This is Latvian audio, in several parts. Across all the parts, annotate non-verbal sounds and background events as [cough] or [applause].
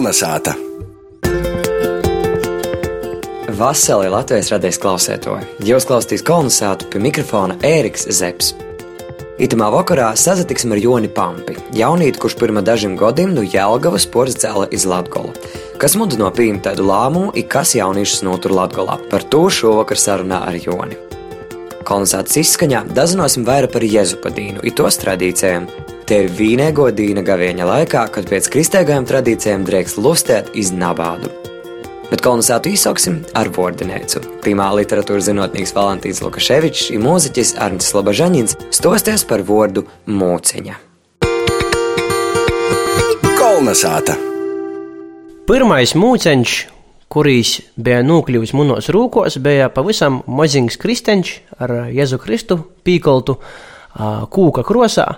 Kolnesāta! Vasarī Latvijas radijas klausētoja. Jūs klausāties kolonizātu pie mikrofona Ēriks Zepsi. Itamā vakarā sazatiksim ar Joni Pampi, jaunīti, kurš pirmā dažiem gadiem no Jelgavas porcēla iz Latgolu. Kas mudina pieņemt tādu lēmumu, ir kas jauniešus notur Latgolā. Par to šovakar sarunā ar Joni. Kolonizācijas izskaņā dazinosim vairāk par Jēzupadīnu, it tos tradīcijām. Te ir vīnēgo dīna gavieņa laikā, kad pēc kristīgajām tradīcijām drēks lustēt iz nabādu bet kolonizātu izsauksim ar vārdinēcu. Pirmā literatūras zinātnīgs Valentīns Lukaševičs un mūziķis Arnsts Labažaņins stosties par vārdu mūciņa. Kolnesāta! Pirmais mūceņš, kurīs bija nokļuvis manos rūkos, bija pavisam maziņš kristeņš ar Jēzu Kristu pīkoltu kūka krosā.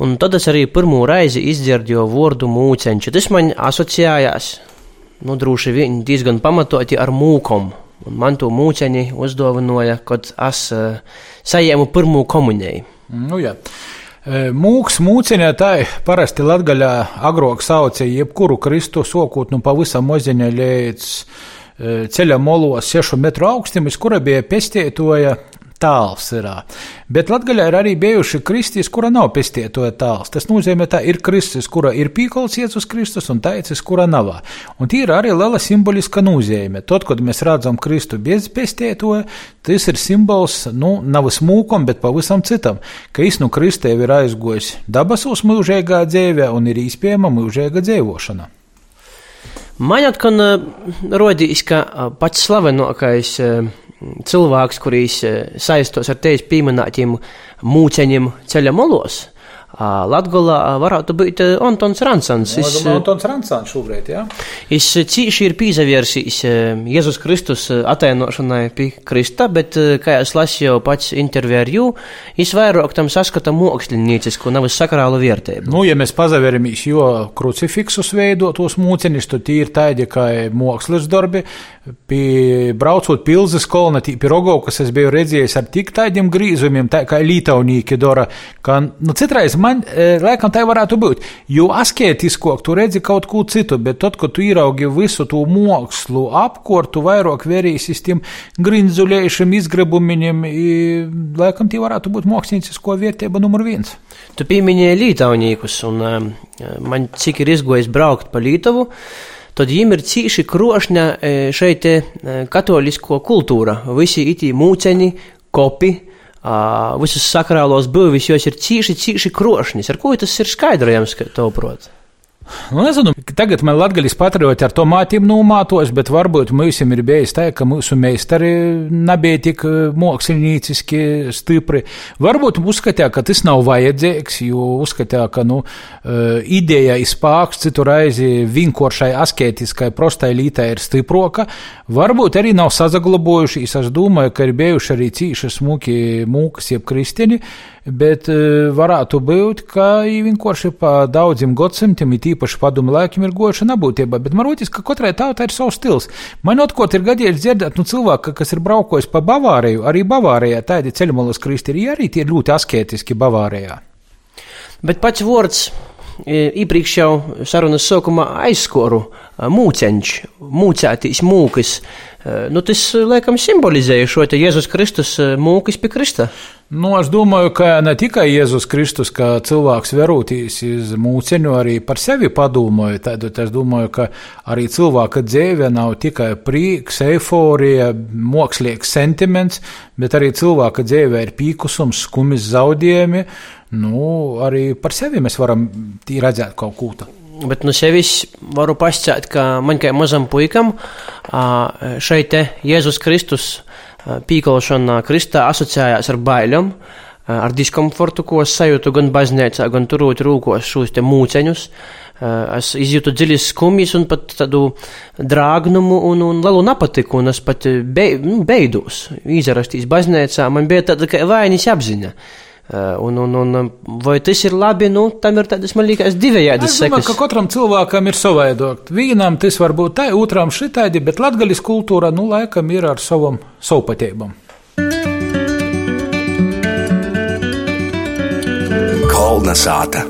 Un tad es arī pirmo reizi izdzirdēju vārdu mūceņš. Tas man asociējās nu, droši vien diezgan pamatoti ar mūkom. Un man to mūciņu uzdāvināja, kad es uh, saņēmu pirmo komuniju. Nu, jā. Mūks, mūciņā tā parasti latgaļā agrāk sauca jebkuru kristu sokūt nu pavisam moziņa līdz ceļa molos sešu metru augstim, uz kura bija pestietoja tāls ir. Bet Latvijā ir arī bijuši kristīs, kura nav pestietoja tāls. Tas nozīmē, ka ir kristis, kura ir pīkols Jēzus Kristus un taicis, kura nav. Un tie ir arī liela simboliska nozīme. Tad, kad mēs redzam Kristu bez pestietoja, tas ir simbols, nu, nav smūkam, bet pavisam citam, ka es nu Kristēvi ir aizgojis dabasos mūžīgā dzīvē un ir īspējama mūžīga dzīvošana. Man atkal rodīs, ka pats slavenākais cilvēks, kurīs saistos ar tevis pieminētiem mūceņiem ceļa molos, Latgolā varētu būt Antons Ransons. Es, Antons Ransons šobrīd, jā. Es cīši ir pīzavērsījis Jēzus Kristus atainošanai pie Krista, bet, kā es lasīju pats interviju es vairāk tam saskata māksliniecisku, nevis sakrālu vērtību. Nu, ja mēs pazaveramies, jo krucifiksus veidotos mūcenis, tad tie ir tādi kā mākslas darbi, pie, braucot pilsas kolonatī, pie Rogovkas es biju redzējis ar tik tādiem grīzumiem, tā kā lītaunīki dara, ka, nu, citreiz man, e, laikam, tā varētu būt. Jo asketiskāk tu redzi kaut ko citu, bet tad, kad tu ieraugi visu to mākslu apkortu, vairāk vērīsies tiem grinzulējušiem izgrabumiņiem, laikam, tie varētu būt māksliniecisko vērtība numur viens. Tu pieminēji lītaunīkus, un e, man cik ir izgojis braukt pa Lītavu tad viņiem ir cīši krošņa e, šeit katolisko kultūra. Visi itī mūceņi, kopi, visus sakrālos būvis, jos ir cīši, cīši krošņas. Ar ko tas ir skaidrojams, ka to prot? Nu, nezinu, tagad man latgaļas patrioti ar to mātīm nomātos, bet varbūt mums ir bijis tā, ka mūsu meistari nebija tik mākslinieciski stipri. Varbūt uzskatīja, ka tas nav vajadzīgs, jo uzskatīja, ka, nu, ideja izpāks citu reizi vienkāršai asketiskai prostai lītai ir stiproka. Varbūt arī nav sazaglabojušies, es domāju, ka ir bijuši arī cīši smuki mūkas jeb kristieni, bet varētu būt, ka vienkārši pa daudziem gadsimtiem, it īpaši padomu laikiem, ir gojuša nebūtība. Bet man liekas, ka katrai tautai ir savs stils. Man otrkārt ir gadījies dzirdēt, nu, cilvēku, kas ir braukojis pa Bavāriju, arī Bavārijā tādi ceļmalas kristīgi, arī tie ir ļoti asketiski Bavārijā. Bet pats vārds iepriekš jau sarunas sākumā aizskoru mūceņš, mūcētīs mūkas. Nu, tas, laikam, simbolizēja šo te Jēzus Kristus mūkas pie Krista. Nu, es domāju, ka ne tikai Jēzus Kristus, kā cilvēks verūtīs uz mūciņu, arī par sevi padomāju. Tad es domāju, ka arī cilvēka dzīve nav tikai prieks, eiforija, mākslīgs sentiments, bet arī cilvēka dzīve ir pīkusums, skumis zaudējumi. Nu, arī par sevi mēs varam redzēt kaut ko tādu. Bet no sevis varu pasakāt, ka man kā mazam puikam šeit Jēzus Kristus pīkolšana Kristā asociējās ar bailēm, ar diskomfortu, ko es sajūtu gan baznīcā, gan turot rūkos šos mūceņus. Es izjūtu dziļas skumjas un pat tādu drāgnumu un, un lielu nepatiku, un es pat be, nu, beidos izrastīs baznīcā. Man bija tāda kā vainas apziņa. Eh, un, un, un vai tas ir labi? Nu, tam ir tādas, man liekas, divējādas sekas. Ka katram cilvēkam ir savādāk. Vienam tas var būt tā, otram šitādi, bet latgaļas kultūra, nu, laikam ir ar savam savpatībam. Kolna sāta.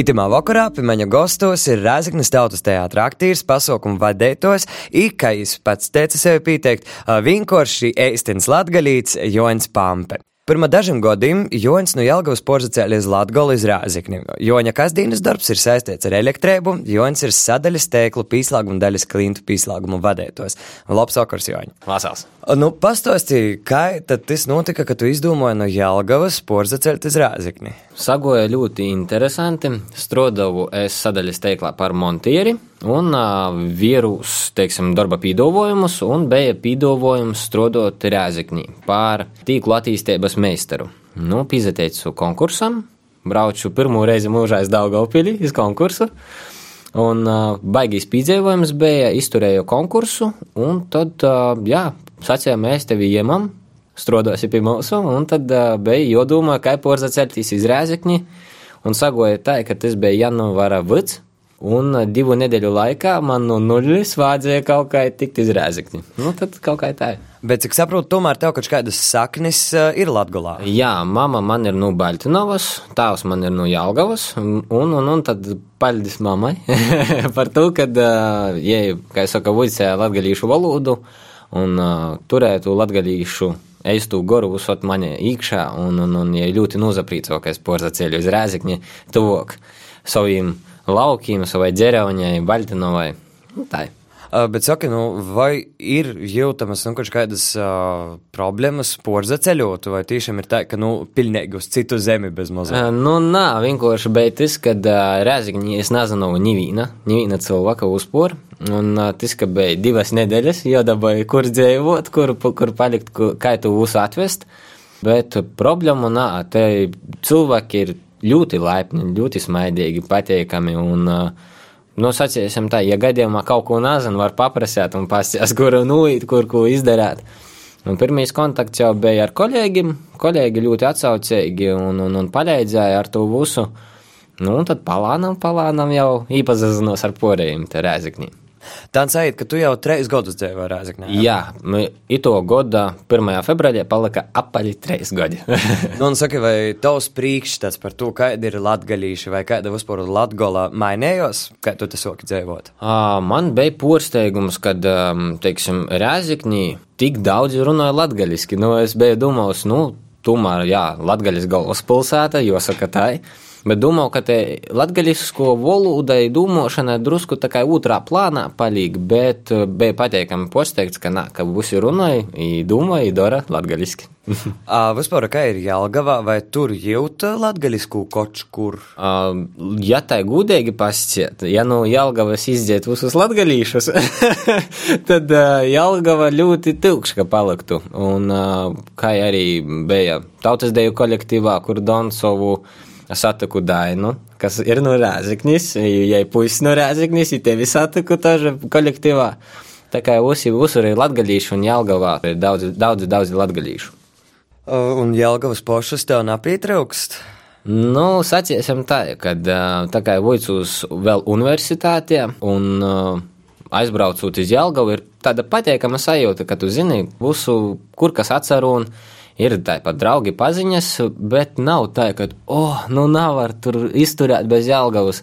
Itamā vakarā pie maņa gastos ir Rēzaknes tautas teātra aktieris, pasaukumu kā viņš pats teica sevi pieteikt, vienkārši īstenis latgalīts Joens Pampe. Pirmā dažiem gadiem Joņš no Jelgavas porzacēlies Latgolu iz Rāzikni. Joņa kasdienas darbs ir saistīts ar elektrību, Joņš ir sadaļas tēklu pīslāguma daļas klintu pīslāguma vadētos. Labs vakars, Joņa! Vasals! Nu, pastāstīji, kā tad tas notika, ka tu izdomāji no Jelgavas porzacelt iz Rāzikni? Sagoja ļoti interesanti. Strodovu es sadaļas teiklā par montieri un vīrus, teiksim, darba pīdavojumus, un bija pīdavojums strodot Rēzeknī par tīklu attīstības meistaru. Nu, pīzeteicu konkursam, braucu pirmo reizi mūžā aiz Daugavpili iz konkursu. Un uh, baigīs pīdzējums bija, izturēju konkursu, un tad, uh, jā, sacīja, mēs tevi iemam, strodosi pie mūsu, un tad uh, bija jodomā, kā porzaceltīs iz Rēzekni, un sagoja tā, ka tas bija janvāra vids, Un divu nedēļu laikā man no nulles vajadzēja kaut kā tikt iz rēzekņa. Nu, tad kaut kā tā. Bet, cik saprotu, tomēr tev kaut kādas saknes uh, ir Latgolā. Jā, mama man ir no Baltinovas, tēvs man ir no Jelgavas, un, un, un tad paldies mammai [laughs] par to, ka, uh, ja, kā es saku, vuicēja latgalīšu valodu un uh, turētu latgalīšu eistu goru uzsot mani iekšā, un, un, un ja ļoti nozaprīco, ka es porzaceļu uz rēzekņa tuvok saviem laukiem, savai ģerauņai, Baļtinovai. Nu, tā ir. Bet saka, nu, vai ir jūtamas nu, kādas uh, problēmas porza ceļot, vai tiešām ir tā, ka nu, pilnīgi uz citu zemi bez mazā? Uh, nu, nā, vienkārši bija tas, ka uh, Rēzigņi es nezinu nivīna, nivīna cilvēka uzpor, un uh, tas, ka bija divas nedēļas, jo dabūja, kur dzīvot, kur, kur palikt, kur, kā tu būs atvest, bet problēma nā, te cilvēki ir ļoti laipni, ļoti smaidīgi, pateikami. Un, nu, sacīsim tā, ja gadījumā kaut ko nezinu, var paprasīt un pasties, [laughs] kur nuīt, kur ko izdarīt. Un pirmīs kontakts jau bija ar kolēģiem. Kolēģi ļoti atsaucīgi un, un, un palīdzēja ar to visu. Nu, un tad palānam, palānam jau iepazinos ar porējiem te rēzikņiem. Tā ir, ka tu jau trīs gadus dzīvoji Rēzaknē. Jā, ito gada 1. februārī palika apaļi trīs gadi. [laughs] nu, un saki, vai tavs priekšstats par to, kāda ir latgalīša vai kāda vispār latgola mainējos, kā tu tas soki dzīvot? Uh, man bija porsteigums, kad, um, teiksim, Rēzaknī tik daudz runāja latgaliski. Nu, es biju domājis, nu, tomēr, jā, latgaļas galvaspilsēta, jo saka tā. Bet domāju, ka te latgaļisko volūdai domāšanai drusku tā kā otrā plānā palīg, bet bija pateikami posteikts, ka nā, ka visi runāja, i domāja, i dara latgaļiski. uh, vispār, kā ir Jelgavā, vai tur jūt latgaļisku koču, kur? Uh, ja tā gudīgi pasciet, ja no Jelgavas izdziet visus latgaļīšus, tad Jelgava ļoti tilkška paliktu. Un kā arī bija tautas deju kolektīvā, kur Donsovu satiku Dainu, kas ir no Rēzeknis, ja ir puisis no Rēzeknis, ja tevi satiku taža kolektīvā. Tā kā usi, usur ir latgaļīši un Jelgavā ir daudz, daudz, daudz latgaļīšu. Un Jelgavas pošas tev napietraukst? Nu, saciesim tā, kad tā kā vuicus vēl universitātē un aizbraucot uz Jelgavu, ir tāda pateikama sajūta, ka tu zini visu, kur kas atceru un ir tāpat draugi paziņas, bet nav tā, ka, oh, nu nav var tur izturēt bez Jelgavas.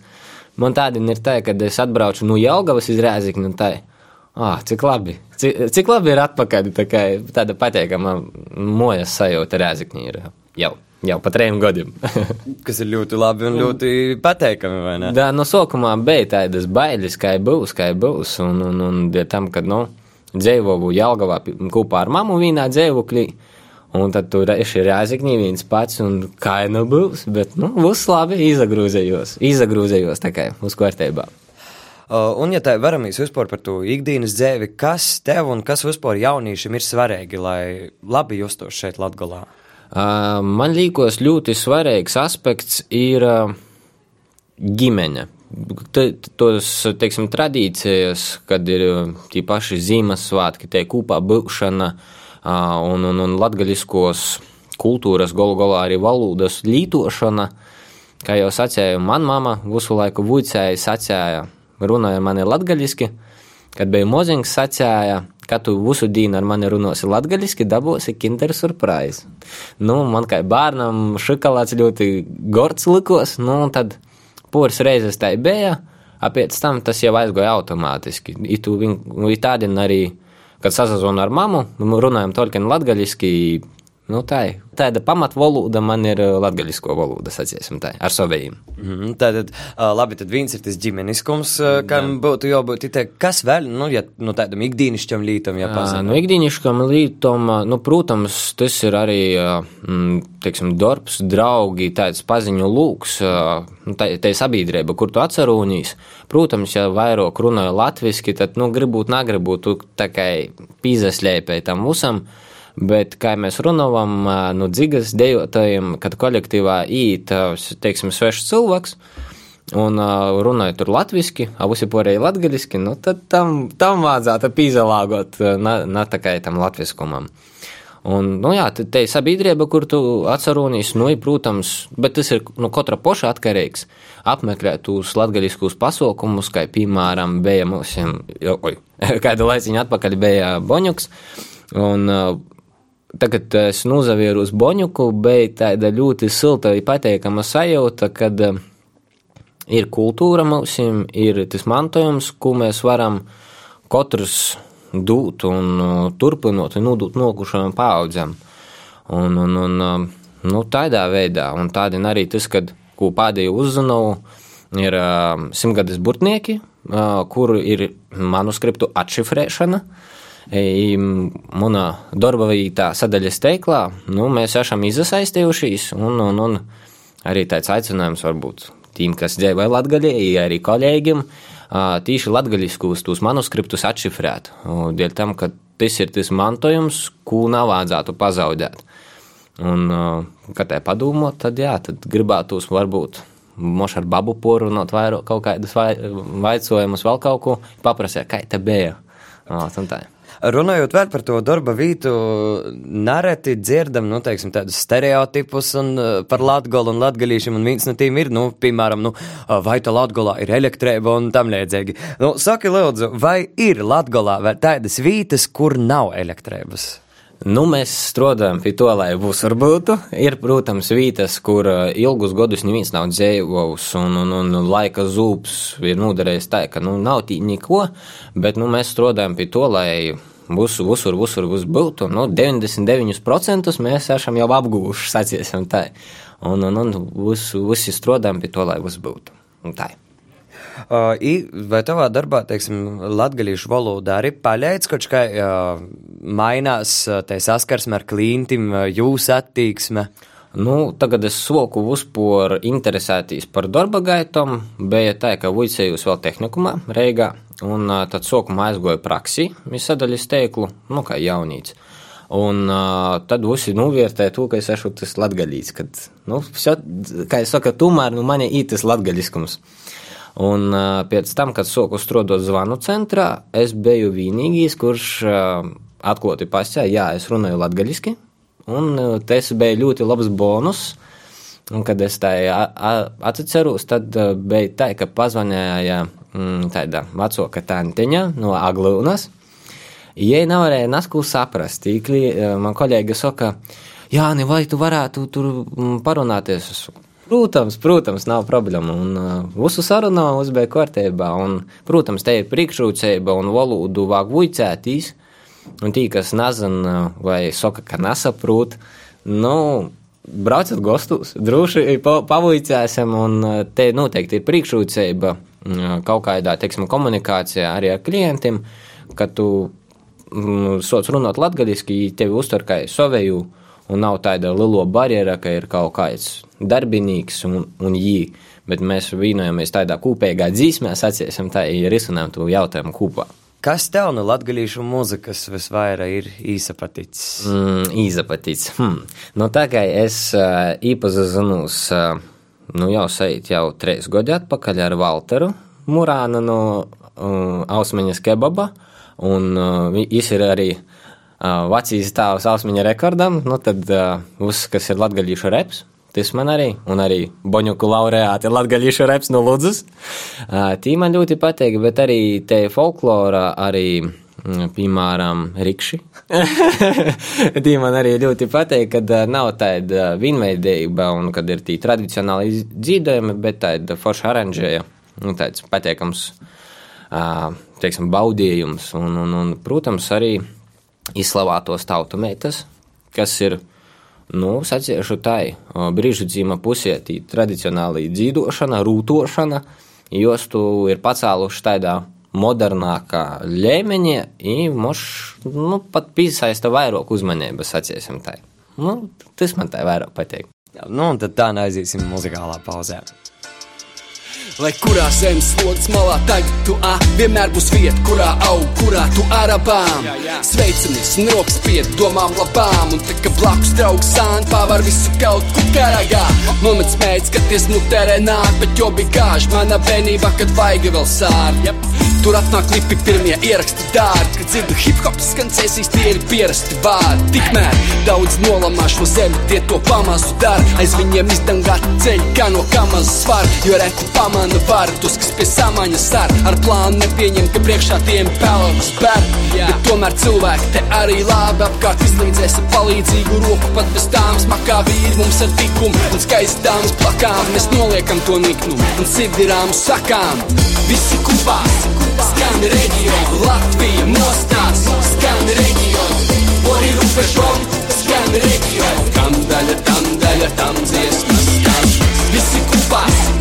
Man tāda ir tā, ka es atbraucu no Jelgavas iz Rēzikni un tā. Ah, cik labi. Cik, cik labi ir atpakaļ. Tā kā, tāda pateikama mojas sajūta Rēzikņī ir jau. Jau pat trījiem gadiem. [laughs] Kas ir ļoti labi un ļoti pateikami, vai ne? Jā, no sākumā bija tādas bailes, kā būs, kā būs. Un, un, un, tam, kad, nu, dzīvoju Jelgavā kopā ar mammu vienā dzīvoklī. Un tad tur ir jāzakņi viens pats, un kā jau nu būs, bet, nu, būs labi, izagrūzējos, izagrūzējos kā uz kārtībā. Uh, un, ja tā varamies vispār par to ikdienas dzīvi, kas tev un kas vispār jauniešiem ir svarīgi, lai labi justos šeit Latgalā? Uh, man liekas, ļoti svarīgs aspekts ir uh, ģimene. Tos, teiksim, tradīcijas, kad ir tie paši Ziemassvētki, tie kopā būšana, uh, un, un, un latgaļiskos kultūras, galu galā arī valodas lītošana. Kā jau sacīju, man mama visu laiku vuicēja, sacīja, runāja mani latgaļiski, kad bija moziņš sacīja, ka tu visu dienu ar mani runāsi latgaļiski, dabūsi kinder surprise. Nu, man kā bērnam šokolāds ļoti gords likos, nu, tad Pūras reizes tā bija, pēc tam tas jau aizgoja automātiski. Itu, viņ, tādien arī, kad sazazonu ar mammu, runājam tolkien latgaļiski, Nu, tā ir tāda pamatvaloda, man ir uh, latviešu valoda, sacīsim tā, ar saviem. Mm, tātad, uh, labi, tad viens ir tas ģimeniskums, kam būtu jābūt. Kas vēl, nu, ja no nu, tādam ikdienišķam lītam jāpazina? No ikdienišķam lītam, nu, protams, tas ir arī, mm, teiksim, darbs, draugi, tāds paziņu lūks, nu, tā, tā ir sabiedrība, kur tu atcerūnīs. Protams, ja vairāk runāju latviski, tad, nu, gribūt, negribot, tu tā kā pīzaslēpēji tam visam. Bet, kā mēs runājam, nu, dzigas dejotājiem, kad kolektīvā īt, teiksim, svešs cilvēks, un runāja tur latviski, abusi porēji latgaliski, nu, tad tam, tam vajadzētu pīzelāgot, ne tikai tam latviskumam. Un, nu jā, te ir sabiedrība, kur tu atcerūnīs, nu, protams, bet tas ir nu, katra poša atkarīgs. Apmeklēt tos latgaļiskus pasaukumus, kā piemēram, bija mums, [laughs] kādu laiciņu atpakaļ bija Boņuks, un Tagad es nozavieru uz Boņuku, bija tāda ļoti silta un pateikama sajūta, kad eh, ir kultūra mums, ir tas mantojums, ko mēs varam katrs dot un eh, turpinot un nodot nokušajām paudzēm. Un, un, un, eh, nu, tādā veidā, un tādi arī tas, kad, ko pēdējo uzzināju, ir simtgades burtnieki, kur ir manuskriptu atšifrēšana, Manā darba vietā sadaļas teiklā nu, mēs esam izasaistījušies, un, un, un arī tāds aicinājums varbūt tiem, kas dzīvo Latvijā, arī kolēģiem, tīši latgaļiskus tos manuskriptus atšifrēt. Dēļ tam, ka tas ir tas mantojums, ko nav vajadzētu pazaudēt. Un, kad tā padomāt, tad jā, tad gribētos varbūt moš ar babu poru runāt vairāk kaut kādus vaicojumus, vēl kaut ko paprasēt, kā tā bija. O, tā. Runājot vēl par to darba vietu, nereti dzirdam, nu, teiksim, tādus stereotipus un, uh, par latgolu un latgalīšiem, un viens no tiem ir, nu, piemēram, nu, uh, vai tā latgolā ir elektrība un tam līdzīgi. Nu, saki, lūdzu, vai ir latgolā vēl tādas vietas, kur nav elektrības? Nu, mēs strādājam pie to, lai būs varbūt. Ir, protams, vietas, kur uh, ilgus gadus neviens nav dzīvojis, un, un, un laika zūps ir noderējis tā, ka nu, nav tī neko, bet nu, mēs strādājam pie to, lai būs visur, visur būs būtu. Nu, 99% mēs esam jau apguvuši, saciesim tā. Un, un, un visi strādājam pie to, lai būs būtu. Un tā. Uh, vai tavā darbā, teiksim, latgalīšu valodā arī paļaic, kaut kā uh, mainās te saskarsme ar klīntim, jūs attīksme? Nu, tagad es soku uzpor interesētīs par darba gaitom, bija tā, ka vuicējos vēl tehnikumā Reigā, un tad sokumā aizgoju praksi, visadaļas teiklu, nu, kā jaunīts. Un uh, tad visi novērtēja to, ka es esmu tas latgaļīts, kad, nu, vso, kā es saku, tomēr, nu, mani ītas latgaļiskums. Un uh, pēc tam, kad soku strādot zvanu centrā, es biju vienīgais, kurš uh, atklāti pasakīja, jā, es runāju latviešu, un uh, tas bija ļoti labs bonus. Un, kad es tā atceros, tad uh, bija tā, ka pazvanīja mm, tāda vecāka tantiņa no Aglūnas. Viņa nevarēja nesku saprast. Tīkli, man kolēģi saka, Jā, vai tu varētu tur mm, parunāties? Protams, protams, nav problēma. Un uh, visu sarunu uzbēga kārtībā. Un, protams, te ir priekšrocība un valodu vāk vuicētīs. Un tī, kas nezina vai saka, ka nesaprot, nu, braucat gastos, droši pavuicēsim, un uh, te noteikti ir priekšrocība uh, kaut kādā, teiksim, komunikācijā arī ar klientiem, ka tu mm, sots runāt latgadiski, tevi uztver kā savēju un nav tāda liela barjera, ka ir kaut kāds darbinīgs un, un jī, bet mēs vienojamies tādā kopīgā dzīsmē, saciesim tā, ja risinām to jautājumu kopā. Kas tev no latgadījušu mūzikas visvairāk ir īsapatīts? Mm, īsapatīts. Hmm. Nu, tā kā es uh, īpazīstinos, uh, nu jau seit jau trīs gadi atpakaļ ar Walteru Murānu no uh, Ausmaņas kebaba, un uh, viņš ir arī uh, vecīs tēvs Ausmiņa rekordam, nu tad viss, kas ir latgaļīšu reps, tas man arī, un arī Boņuku laureāti latgaļīšu reps no Ludzas. Tī man ļoti patīk, bet arī te folklora, arī mm, piemēram, rikši. [laughs] Tī man arī ļoti patīk, kad nav tāda vienveidība un kad ir tī tradicionāli dzīvojumi, bet tāda forša oranžēja, nu, tāds patīkams, teiksim, baudījums. Un, un, un, protams, arī izslavātos tautu meitas, kas ir Nu, saciešu tai, brīžu dzīma pusē, tī tradicionāli dzīvošana, rūtošana, jos tu ir pacēluši tādā modernākā līmenī, un moš, nu, pat piesaista vairāk uzmanības, saciesim tai. Nu, tas man tā vairāk patīk. Nu, un tad tā neaiziesim muzikālā pauzē. Lai kurā zemes slodzes malā tagad tu a, vienmēr būs vieta, kurā aug, kurā tu arabām. Sveicamies piet domām labām, un tā kā blakus draugs sāni pārvar visu kaut kur karagā. Nomet smēķis, kad ties nu terē nāk, bet jo bija gāž manā bērnībā, kad vaiga vēl sār. Yep. Tur atnāk klipi pirmie ieraksti dārgi, kad dzirdu hip hop skancēsīs, tie ir pierasti vārdi. Tikmēr daudz nolamā šo zemi, tie to pamazu dara, aiz viņiem izdangāt ceļi, kā no kamazas svar, jo reti pamana plāna var tos, kas pie samaņas ar, ar plānu nepieņem, ka priekšā tiem pelnus ber. Yeah. Bet tomēr cilvēki te arī labi apkārt izlīdzēs ar palīdzīgu roku, pat bez tām smakā vīri mums ar tikumu un skaistāmas plakām. Mēs noliekam to niknumu un sirdirām sakām. Visi kopā, skan reģionu, Latvija mostās, skan reģionu, ori rūpešom, skan reģionu, kam daļa, tam daļa, tam dziesmas skan. Visi kopā, skan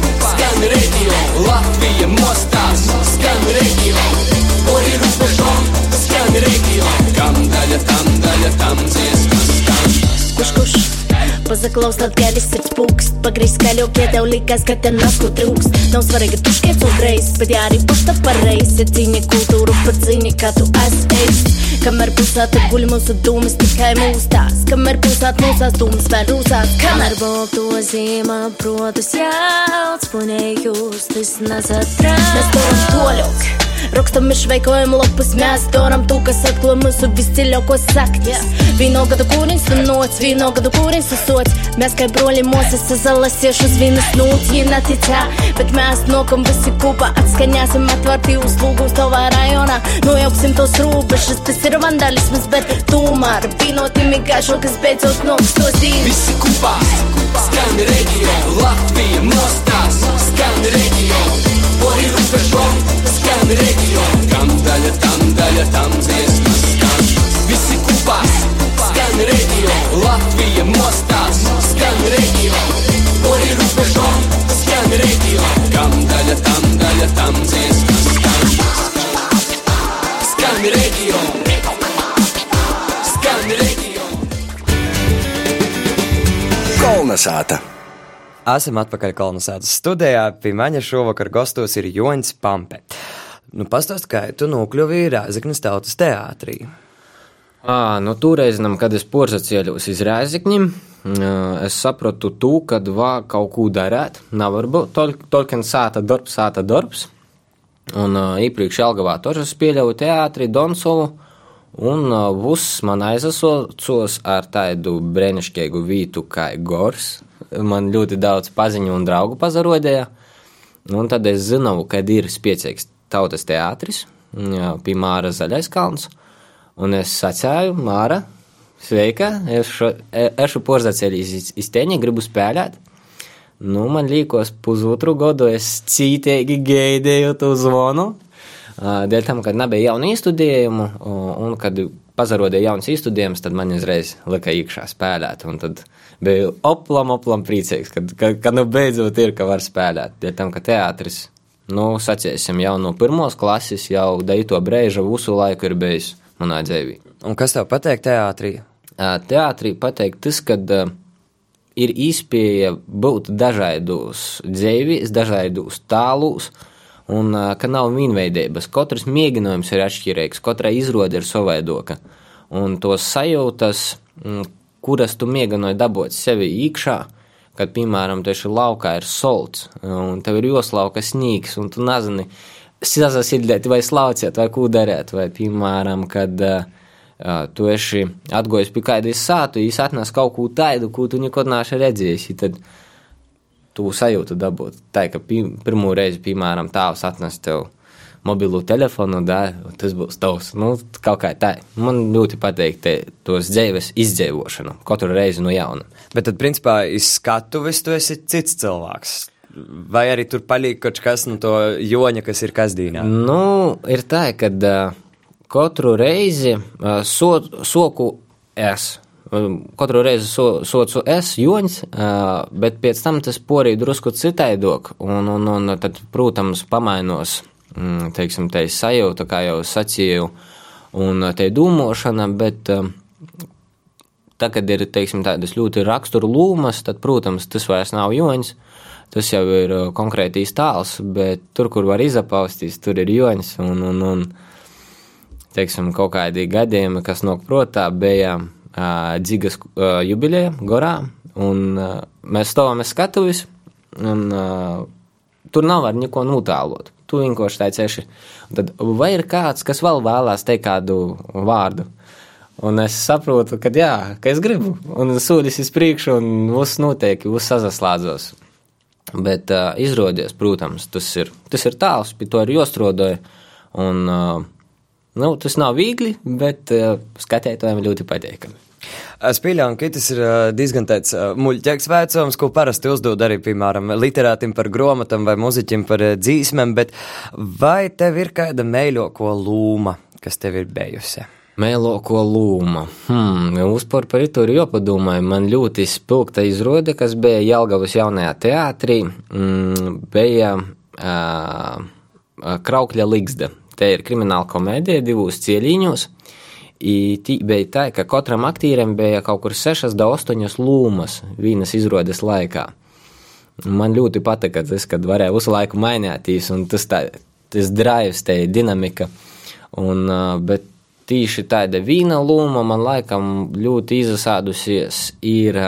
reģionu, Latvija mostās, skan reģionu, ori rūpešom, skan reģionu, kam daļa, tam daļa, tam dziesmas skan. Kurš, kurš? Pazaklaus atgādis sirds pūks Pagrīz skaļāk, ja tev likās, ka te nasku trūks Nav svarīgi, tu škiec un reiz Bet jā, arī pusta pareiz Ir cīņa kultūru par cīņu, kā tu esi ejs Kamēr pusēta guļ mūsu dūmas tikai mūstās Kamēr pusēt mūsās dūmas vēl rūsās Kamēr balto zīmā protas jauc Punējus, tas nesatrāc Mēs turam toļok Rakstam izveikojumu lapus, mēs darām to, kas atklāj mūsu visdziļākos saknes. Vīnogadu kūriņš un nots, vīnogadu kūriņš un sots. Mēs kā broļi mūsas salasieši uz vienas nūts, ja neticā, bet mēs nokam visi kopā, atskaņāsim atvērti uz lūgus tavā rajonā. Nojauksim tos rūpešus, tas ir vandalisms, bet tomēr vienoti migāšu, kas beidzot nokstos dzīvi. Visi kopā, skan reģionu, Latvija mostās, skan reģionu, ori rūpešom, skan reģionu, kam daļa, tam daļa, tam dziesmas skan. Visi kopā, skan reģionu, Latvija mostās, skan reģionu, ori rūpešom, skan reģionu, kam daļa, tam daļa, tam dziesmas skan. Skan reģionu, skan reģionu. Kolnesāta! Esam atpakaļ kolonizācijas studijā. Pie maņa šovakar gastos ir Joņš Pampe. Nu, pastāst, kā tu nokļuvi Rēzaknes tautas teātrī. À, nu, toreizinam, kad es porzacēļos iz Rēzikņiem, es sapratu to, ka vā kaut ko darīt. Nevar būt tol, tolkien sāta darbs, sāta darbs. Un iepriekš Jelgavā tožas pieļauju teātri Donsolu, un viss man aizasocos ar tādu brēnišķīgu vītu kā Gors. Man ļoti daudz paziņu un draugu pazarodēja. Un tad es zinu, kad ir spēcīgs tautas teātris pie Māra Zaļais kalns. Un es sacēju, Māra, sveika, es šo, ešu porzacēlījis iz teņa, gribu spēlēt. Nu, man liekas, pusotru gadu es cītīgi gaidīju to zvanu. Dēļ tam, kad nebija jaunu īstudējumu, un kad pazarodēja jauns īstudējums, tad man uzreiz lika iekšā spēlēt. Un tad biju oplam, oplam priecīgs, kad, kad, kad nu beidzot ir, ka var spēlēt. Dēļ tam, ka teātris, nu, saciesim, jau no pirmos klases, jau daito brēža visu laiku ir bijis manā dzīvī. Un kas tev patīk teātrī? Teātrī pateikt tas, uh, ir iespēja būt dažādos dzīvīs, dažādos tālūs, un ka nav vienveidības. Katrs mēģinājums ir atšķirīgs, katra izrāde ir savaidoka. Un tos sajūtas, mm, kuras tu mēģināji dabūt sevi iekšā, kad, piemēram, tu esi laukā, ir solts, un tev ir joslauka sniegs, un tu nezini, sazasildīt vai slauciet, vai ko darīt, vai, piemēram, kad uh, tu esi atgojis pie kāda sāta, viņš atnes kaut ko tādu, ko tu nekad neesi redzējis. Tad tu sajūti dabūt. Tā kā pirmo reizi, piemēram, tēvs atnes tev mobilo telefonu, da, tas būs tavs. Nu, kaut kā tā. Man ļoti patīk tos dzīves izdzīvošanu, katru reizi no jauna. Bet tad, principā, iz skatuves tu esi cits cilvēks. Vai arī tur paliek kaut kas no to joņa, kas ir kasdīnā? Nu, ir tā, ka uh, katru reizi uh, so, soku es. Katru reizi so, socu es joņš, uh, bet pēc tam tas porī drusku citaidok, un, un, un tad, protams, pamainos teiksim, te sajūta, kā jau sacīju, un te dūmošana, bet tā, kad ir, teiksim, tādas ļoti raksturu lūmas, tad, protams, tas vairs nav joņas, tas jau ir konkrētīs tāls, bet tur, kur var izapaustīs, tur ir joņas, un, un, un teiksim, kaut kādi gadījumi, kas nok protā, bija uh, dzigas uh, jubileja gorā, un uh, mēs stāvamies skatuvis, un uh, tur nav var neko notālot tu vienkārši tā ceši. Tad vai ir kāds, kas vēl vēlās teikt kādu vārdu? Un es saprotu, ka jā, ka es gribu, un sūdzis uz priekšu, un viss notiek, viss sazaslādzos. Bet uh, izrādījās, protams, tas ir, tas ir tāls, pie to ir jostrodoja, un uh, nu, tas nav viegli, bet uh, skatītājiem ļoti patīkami. Es pieļauju, ka tas ir diezgan tāds muļķīgs vecums, ko parasti uzdod arī, piemēram, literātam par grāmatām vai muzeķim par dzīsmēm, bet vai tev ir kāda mēļoko lūma, kas tev ir bijusi? Mēloko lūma. Hmm, uzpār par to ir jāpadomā. Man ļoti spilgta izrāde, kas bija Jelgavas jaunajā teātrī, mm, bija uh, Kraukļa Ligzda. Te ir krimināla komēdija divos cieliņos. Tī bija tā, ka katram aktierim bija kaut kur 6 da 8 lūmas vienas izrādes laikā. Man ļoti patika tas, kad varēja visu laiku mainīties, un tas, tā, tas drives, tā dinamika. Un, bet tieši tāda vīna lūma man laikam ļoti izsādusies ir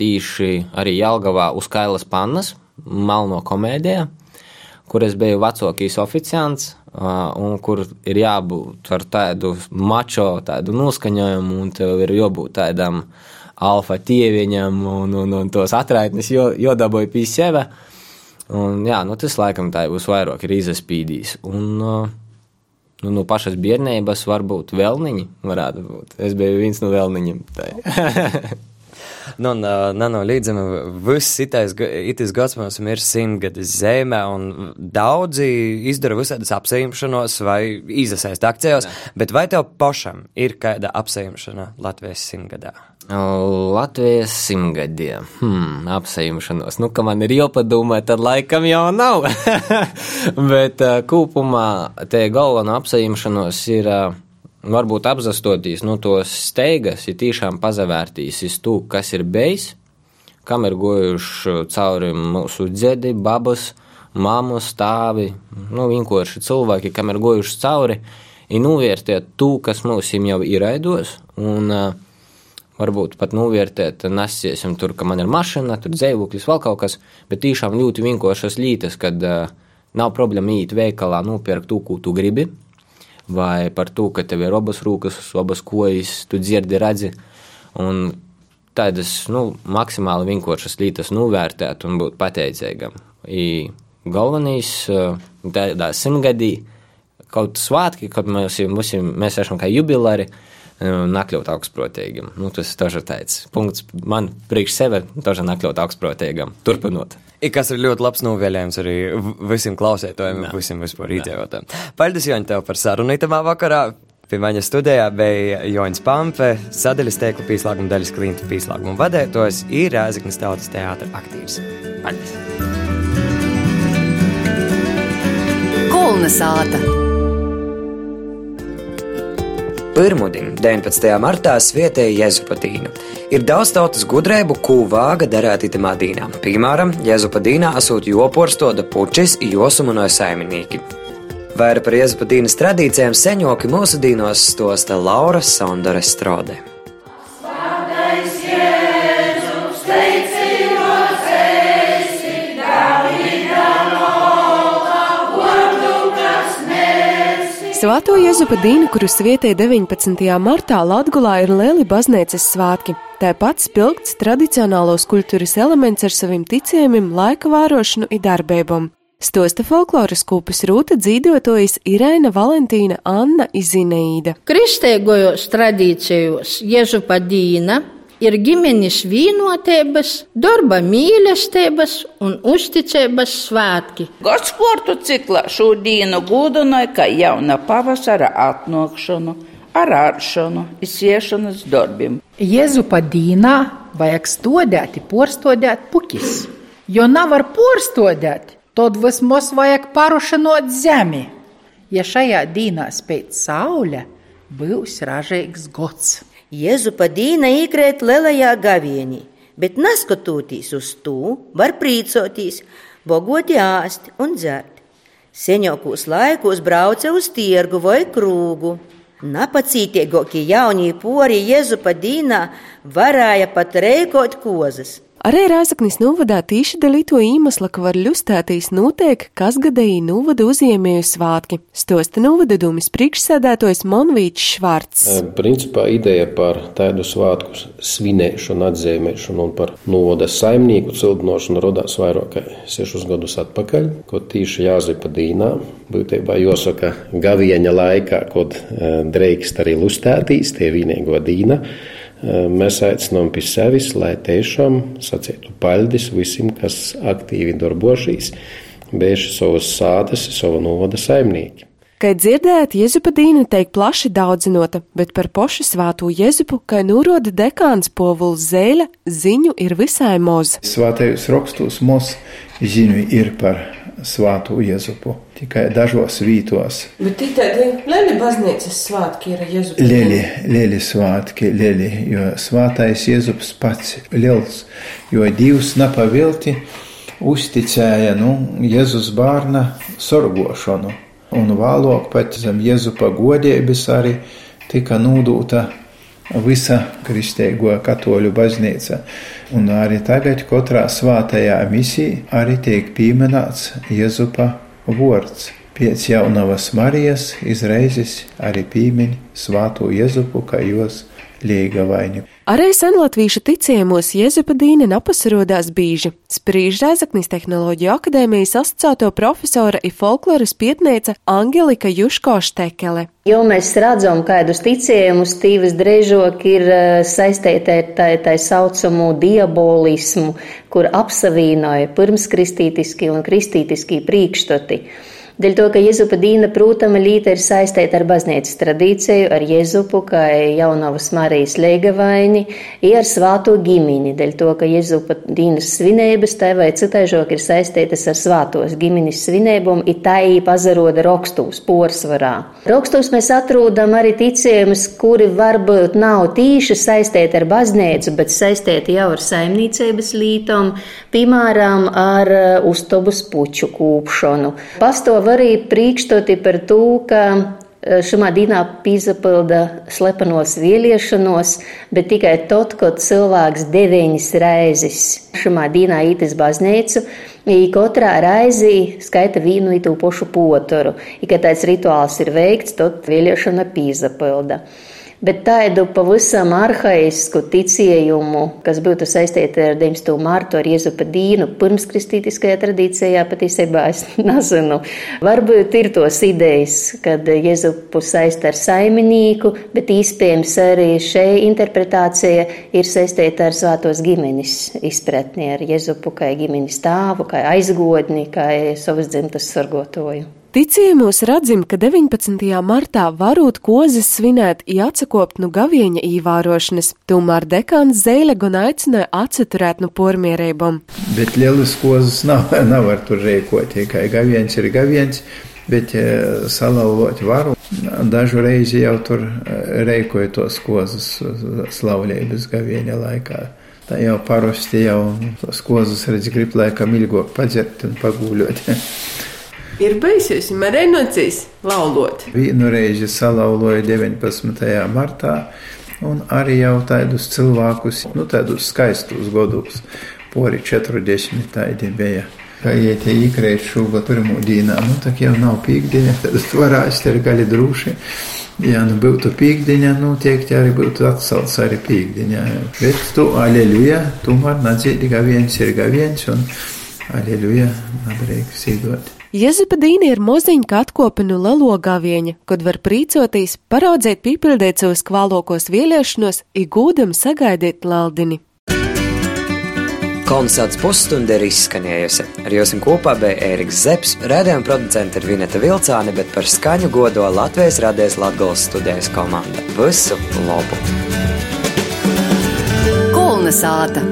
tieši arī Jelgavā uz Kailas pannas, Malno komēdijā, kur es biju vecākais oficiants, un kur ir jābūt ar tādu mačo, tādu noskaņojumu, un tev ir jābūt tādam alfa tieviņam, un, un, un tos atraitnes jodabūja pie sevi. Un, jā, nu, tas laikam tā būs vairāk ir izaspīdījis. Un, nu, no pašas bērnības varbūt vēlniņi varētu būt. Es biju viens no vēlniņiem. [laughs] [laughs] Nu, un, uh, nenoliedzami viss itais, itais gads mums ir simtgadis zemē, un daudzi izdara visādas apsējumšanos vai izasaist akcijos, Jā. bet vai tev pašam ir kāda apsējumšana Latvijas simtgadā? Latvijas simtgadie. Hmm, apsējumšanos. Nu, ka man ir jāpadomā, tad laikam jau nav. [laughs] bet uh, kopumā te galvenā apsējumšanos ir. Uh, varbūt apzastotīs no nu, tos steigas, ir tiešām pazavērtīs iz to, kas ir bijis, kam ir gojuši cauri mūsu dzedi, babas, mammas, stāvi, nu, vienkārši cilvēki, kam ir gojuši cauri, ir novērtēt to, kas mums jau ir aidos, un uh, varbūt pat novērtēt, nesiesim tur, ka man ir mašīna, tur dzīvoklis, vēl kaut kas, bet tiešām ļoti vienkāršas lītas, kad uh, nav problēma īt veikalā, nopirkt to, ko tu gribi, vai par to, ka tev ir abas rokas, abas kojas, tu dzirdi, redzi. Un tādas nu, maksimāli vienkāršas lietas novērtēt un būt pateicīgam. I galvenais tādā simtgadī, kaut svētki, kad mēs, mums, mēs esam kā jubilāri, nakļūt augstprotīgam. Nu, tas ir teicis. Punkts man priekš sevi, taža nakļūt augstprotīgam. Turpinot. I kas ir ļoti labs novēlējums arī visiem klausētājiem, visiem vispār iedzīvotājiem. Paldies, Joņa, tev par sarunu itamā vakarā. Pie maņa studijā bija Joņš Pampe, sadaļas teiklu pīslāguma daļas klinta pīslāguma vadētājs, ir Rēziknas tautas teātra aktīvs. Paldies! Kulna sāta! Pirmudien, 19. martā, svietēja Jēzupatīnu. Ir daudz tautas gudrību, ko vāga darīt itamā dīnā. Piemēram, Jēzupatīnā esot joporstoda pučis, josumunoja saimnieki. Vairāk par Jēzupatīnas tradīcijām seņoki mūsu dīnos stosta Laura Sondore Strode. Svēto Jēzupa dienu, kuru svietē 19. martā Latgulā ir lieli baznīcas svētki. Tāpat spilgts tradicionālos kultūras elements ar saviem ticējumiem, laika vērošanu un darbībām. Stosta folkloras kūpes rūta dzīvotojas Irēna Valentīna Anna Izineīda. Kristēgojos tradīcijos Jēzupa dīna ir ģimenes vienotības, darba mīlestības un uzticības svētki. Gads sporta ciklā šodien gudināja, ka jauna pavasara atnākšanu, ar āršanu, iziešanas darbiem. Jēzupa dīnā vajag stodēt, porstodēt pukis, jo nav var porstodēt, tad vismaz vajag parušanot zemi. Ja šajā dīnā spēc saule, būs ražīgs gods. Jēzupa dīna īkrēt lielajā gavienī, bet neskatoties uz to, var prīcoties, bogoti āst un dzert. Senākos laikos brauca uz tirgu vai krūgu. Napacītīgākie jaunie pori Jēzupa dīnā varēja pat reikot kozas. Arī Rāzaknis novadā tīši dalīto īmasla, ka var ļustētīs notiek, kas gadēji novada uzņēmēju svātki. Stosta novada dūmis priekšsēdētojs Monvīčs Švarts. Principā ideja par tādu svātku svinēšanu, atzīmēšanu un par novada saimnieku cildinošanu rodās vairāk kā sešus gadus atpakaļ, ko tīši jāzipa dīnā. Būtībā jāsaka gavieņa laikā, kad drīkst arī lustētīs tie vienīgo dīna. Mēs aicinām pie sevis, lai tiešām sacītu paļģis visiem, kas aktīvi darbošīs, bieži savas sātas, savu novada saimnieki. Kā dzirdējāt, Jēzupadīna tiek plaši daudzinota, bet par pošu svāto Jēzupu, kā nūroda dekāns Povuls Zēļa, ziņu ir visai moz. Svātajos rakstos moz ziņu ir par svāto Jēzupu, tikai dažos vītos. Bet tī tādi lieli baznīcas svātki ir Jēzupu. Lieli, lieli svātki, lieli, jo svātais Jēzups pats liels, jo Dievs napavilti uzticēja, nu, Jēzus bārna sorgošanu un vēlāk pat zem Jēzupa godības arī tika nūdūta visa kristīgo katoļu baznīca. Un arī tagad katrā svātajā misijā arī tiek pieminēts Jēzupa vārds. Pēc jaunavas Marijas izreizes arī pīmiņ svāto Jēzupu, kā jos liega vaini. Arī senlatvīšu ticējumos Jēzupadīna napasarodās bīži. Sprīž Rēzaknis Tehnoloģiju akadēmijas asociēto profesora ir folkloras pietnēca Angelika Juško Štekele. Jo mēs redzam, kādus ticējumus tīvas drežok ir saistīti ar tā, tā saucamu diabolismu, kur apsavīnoja pirmskristītiski un kristītiski priekšstoti. Dēļ to, ka Jēzupa dīna, protama, līta ir saistīta ar baznīcas tradīciju, ar Jēzupu, kā jaunavas Marijas leigavaini, ir ar svāto ģimini, dēļ to, ka Jēzupa dīnas svinības tai vai citaižok ir saistītas ar svātos ģiminis svinībum, ir tā ī pazaroda rakstūs porsvarā. Rakstūs mēs atrūdam arī ticējumus, kuri varbūt nav tīši saistīti ar baznīcu, bet saistīti jau ar saimniecības lītom, piemēram, ar uztobus puču kūpšanu. Pastāv arī priekšstoti par to, ka šajā dīnā pīzapilda slepenos vieliešanos, bet tikai tad, kad cilvēks deviņas reizes šajā dīnā ītis baznīcu, I katrā raizī skaita vīnu itū pošu potoru. I, kad tāds rituāls ir veikts, tad vēliešana pīzapilda bet tādu pavisam arhaisku ticējumu, kas būtu saistīta ar 19. mārtu, ar Jēzupa dīnu, pirmskristītiskajā tradīcijā patiesībā es [laughs] nezinu. Varbūt ir tos idejas, kad Jēzupu saist ar saimnieku, bet īspējams arī šeit interpretācija ir saistīta ar svētos ģimenes izpratni, ar Jēzupu kā ģimenes tēvu, kā aizgodni, kā savas dzimtas sargotoju. Ticījumos redzim, ka 19. martā varot kozes svinēt, ja atsakopt no gavieņa īvārošanas, tomēr dekāns Zeile gan aicināja atsaturēt no pormierībām. Bet lielas kozes nav, [laughs] nav var tur rēkot, tikai gaviens ir gaviens, bet salauzot varu. Dažu reizi jau tur rēkoja tos kozes slavlības gavieņa laikā. Tā jau parasti jau tos kozes redz grib laikam ilgāk padzert un pagūļot. [laughs] Ir beigusies, man renocīs laulot. Vienu reizi salauloja 19. martā, un arī jau tādus cilvēkus, nu tādus skaistus godus, pori 40 tādi bija. Kā iet īkrēt šūga pirmo dīnā, nu tā jau nav pīkdiņa, tad varēs ir gali drūši. Ja nu būtu pīkdiņa, nu tiek arī būtu atcelts arī pīkdiņa. Bet tu, aleluja, tomēr nadzīt, ka viens ir viens, un Aleluja, nadarīgi sīdot. Jezipadīna ir moziņa atkopinu lelo gavieņa, kad var prīcoties, paraudzēt pīpildēt savus kvalokos vieliešanos, igūdam sagaidīt laldini. Koncerts pusstunda ir izskanējusi. Ar jums kopā bija Ēriks Zepsi, redzējuma producents ir Vineta Vilcāne, bet par skaņu godo Latvijas radijas Latvijas studijas komanda. Visu labu! Kolnesāta!